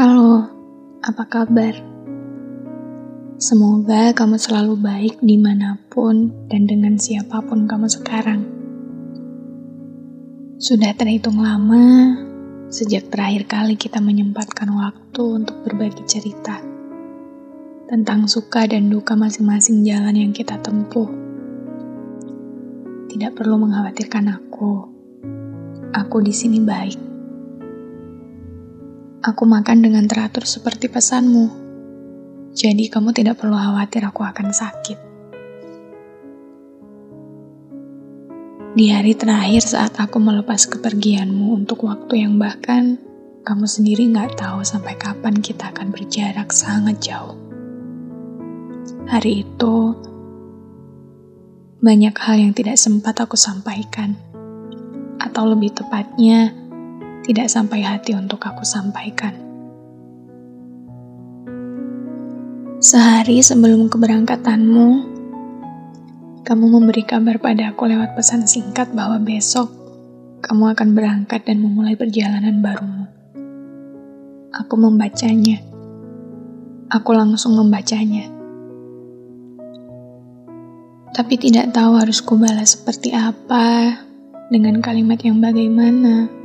Halo, apa kabar? Semoga kamu selalu baik di mana pun dan dengan siapa pun kamu sekarang. Sudah terhitung lama sejak terakhir kali kita menyempatkan waktu untuk berbagi cerita tentang suka dan duka masing-masing jalan yang kita tempuh. Tidak perlu mengkhawatirkan aku. Aku di sini baik. Aku makan dengan teratur seperti pesanmu. Jadi kamu tidak perlu khawatir aku akan sakit. Di hari terakhir saat aku melepas kepergianmu untuk waktu yang bahkan kamu sendiri nggak tahu sampai kapan kita akan berjarak sangat jauh. Hari itu, banyak hal yang tidak sempat aku sampaikan. Atau lebih tepatnya, tidak sampai hati untuk aku sampaikan. Sehari sebelum keberangkatanmu, kamu memberi kabar pada aku lewat pesan singkat bahwa besok kamu akan berangkat dan memulai perjalanan barumu. Aku membacanya. Aku langsung membacanya. Tapi tidak tahu harus kubalas seperti apa dengan kalimat yang bagaimana.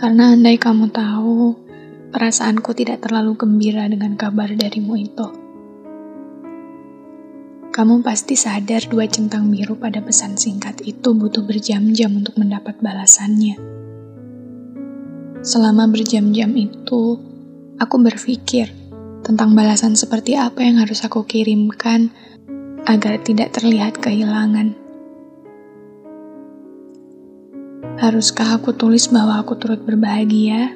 Karena andai kamu tahu, perasaanku tidak terlalu gembira dengan kabar darimu itu. Kamu pasti sadar dua centang biru pada pesan singkat itu butuh berjam-jam untuk mendapat balasannya. Selama berjam-jam itu, aku berpikir tentang balasan seperti apa yang harus aku kirimkan agar tidak terlihat kehilangan. Haruskah aku tulis bahwa aku turut berbahagia?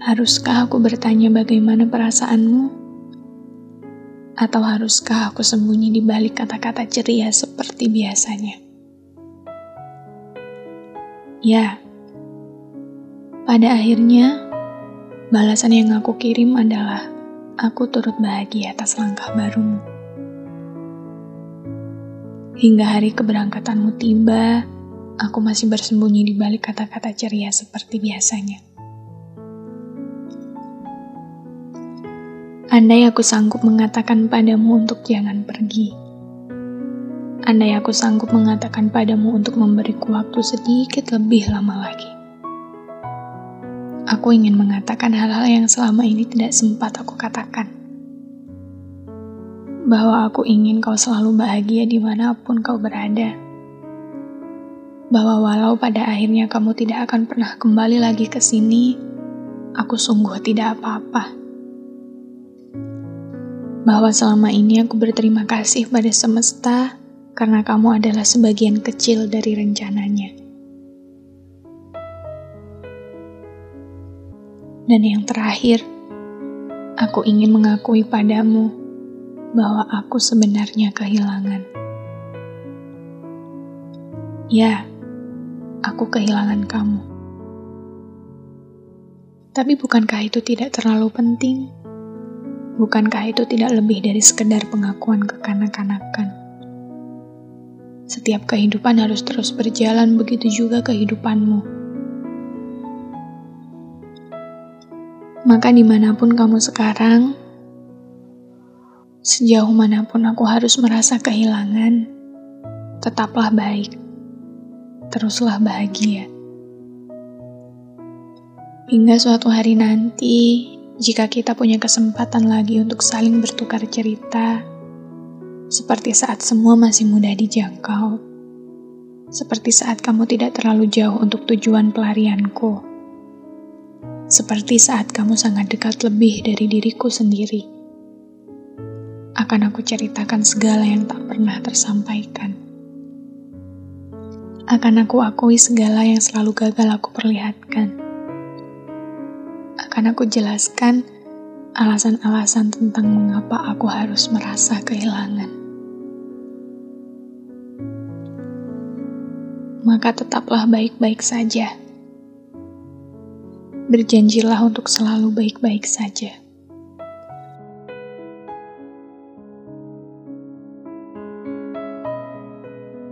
Haruskah aku bertanya bagaimana perasaanmu? Atau haruskah aku sembunyi di balik kata-kata ceria seperti biasanya? Ya, pada akhirnya balasan yang aku kirim adalah aku turut bahagia atas langkah barumu. Hingga hari keberangkatanmu tiba, aku masih bersembunyi di balik kata-kata ceria seperti biasanya. Andai aku sanggup mengatakan padamu untuk jangan pergi. Andai aku sanggup mengatakan padamu untuk memberiku waktu sedikit lebih lama lagi. Aku ingin mengatakan hal-hal yang selama ini tidak sempat aku katakan. Bahwa aku ingin kau selalu bahagia di mana pun kau berada bahwa walau pada akhirnya kamu tidak akan pernah kembali lagi ke sini, aku sungguh tidak apa-apa. Bahwa selama ini aku berterima kasih pada semesta karena kamu adalah sebagian kecil dari rencananya. Dan yang terakhir, aku ingin mengakui padamu bahwa aku sebenarnya kehilangan. Ya, aku kehilangan kamu. Tapi bukankah itu tidak terlalu penting? Bukankah itu tidak lebih dari sekedar pengakuan kekanak-kanakan? Setiap kehidupan harus terus berjalan, begitu juga kehidupanmu. Maka di mana pun kamu sekarang, sejauh mana pun aku harus merasa kehilangan, tetaplah baik teruslah bahagia. Hingga suatu hari nanti, jika kita punya kesempatan lagi untuk saling bertukar cerita, seperti saat semua masih mudah dijangkau, seperti saat kamu tidak terlalu jauh untuk tujuan pelarianku, seperti saat kamu sangat dekat lebih dari diriku sendiri. Akan aku ceritakan segala yang tak pernah tersampaikan akan aku akui segala yang selalu gagal aku perlihatkan. Akan aku jelaskan alasan-alasan tentang mengapa aku harus merasa kehilangan. Maka tetaplah baik-baik saja. Berjanjilah untuk selalu baik-baik saja.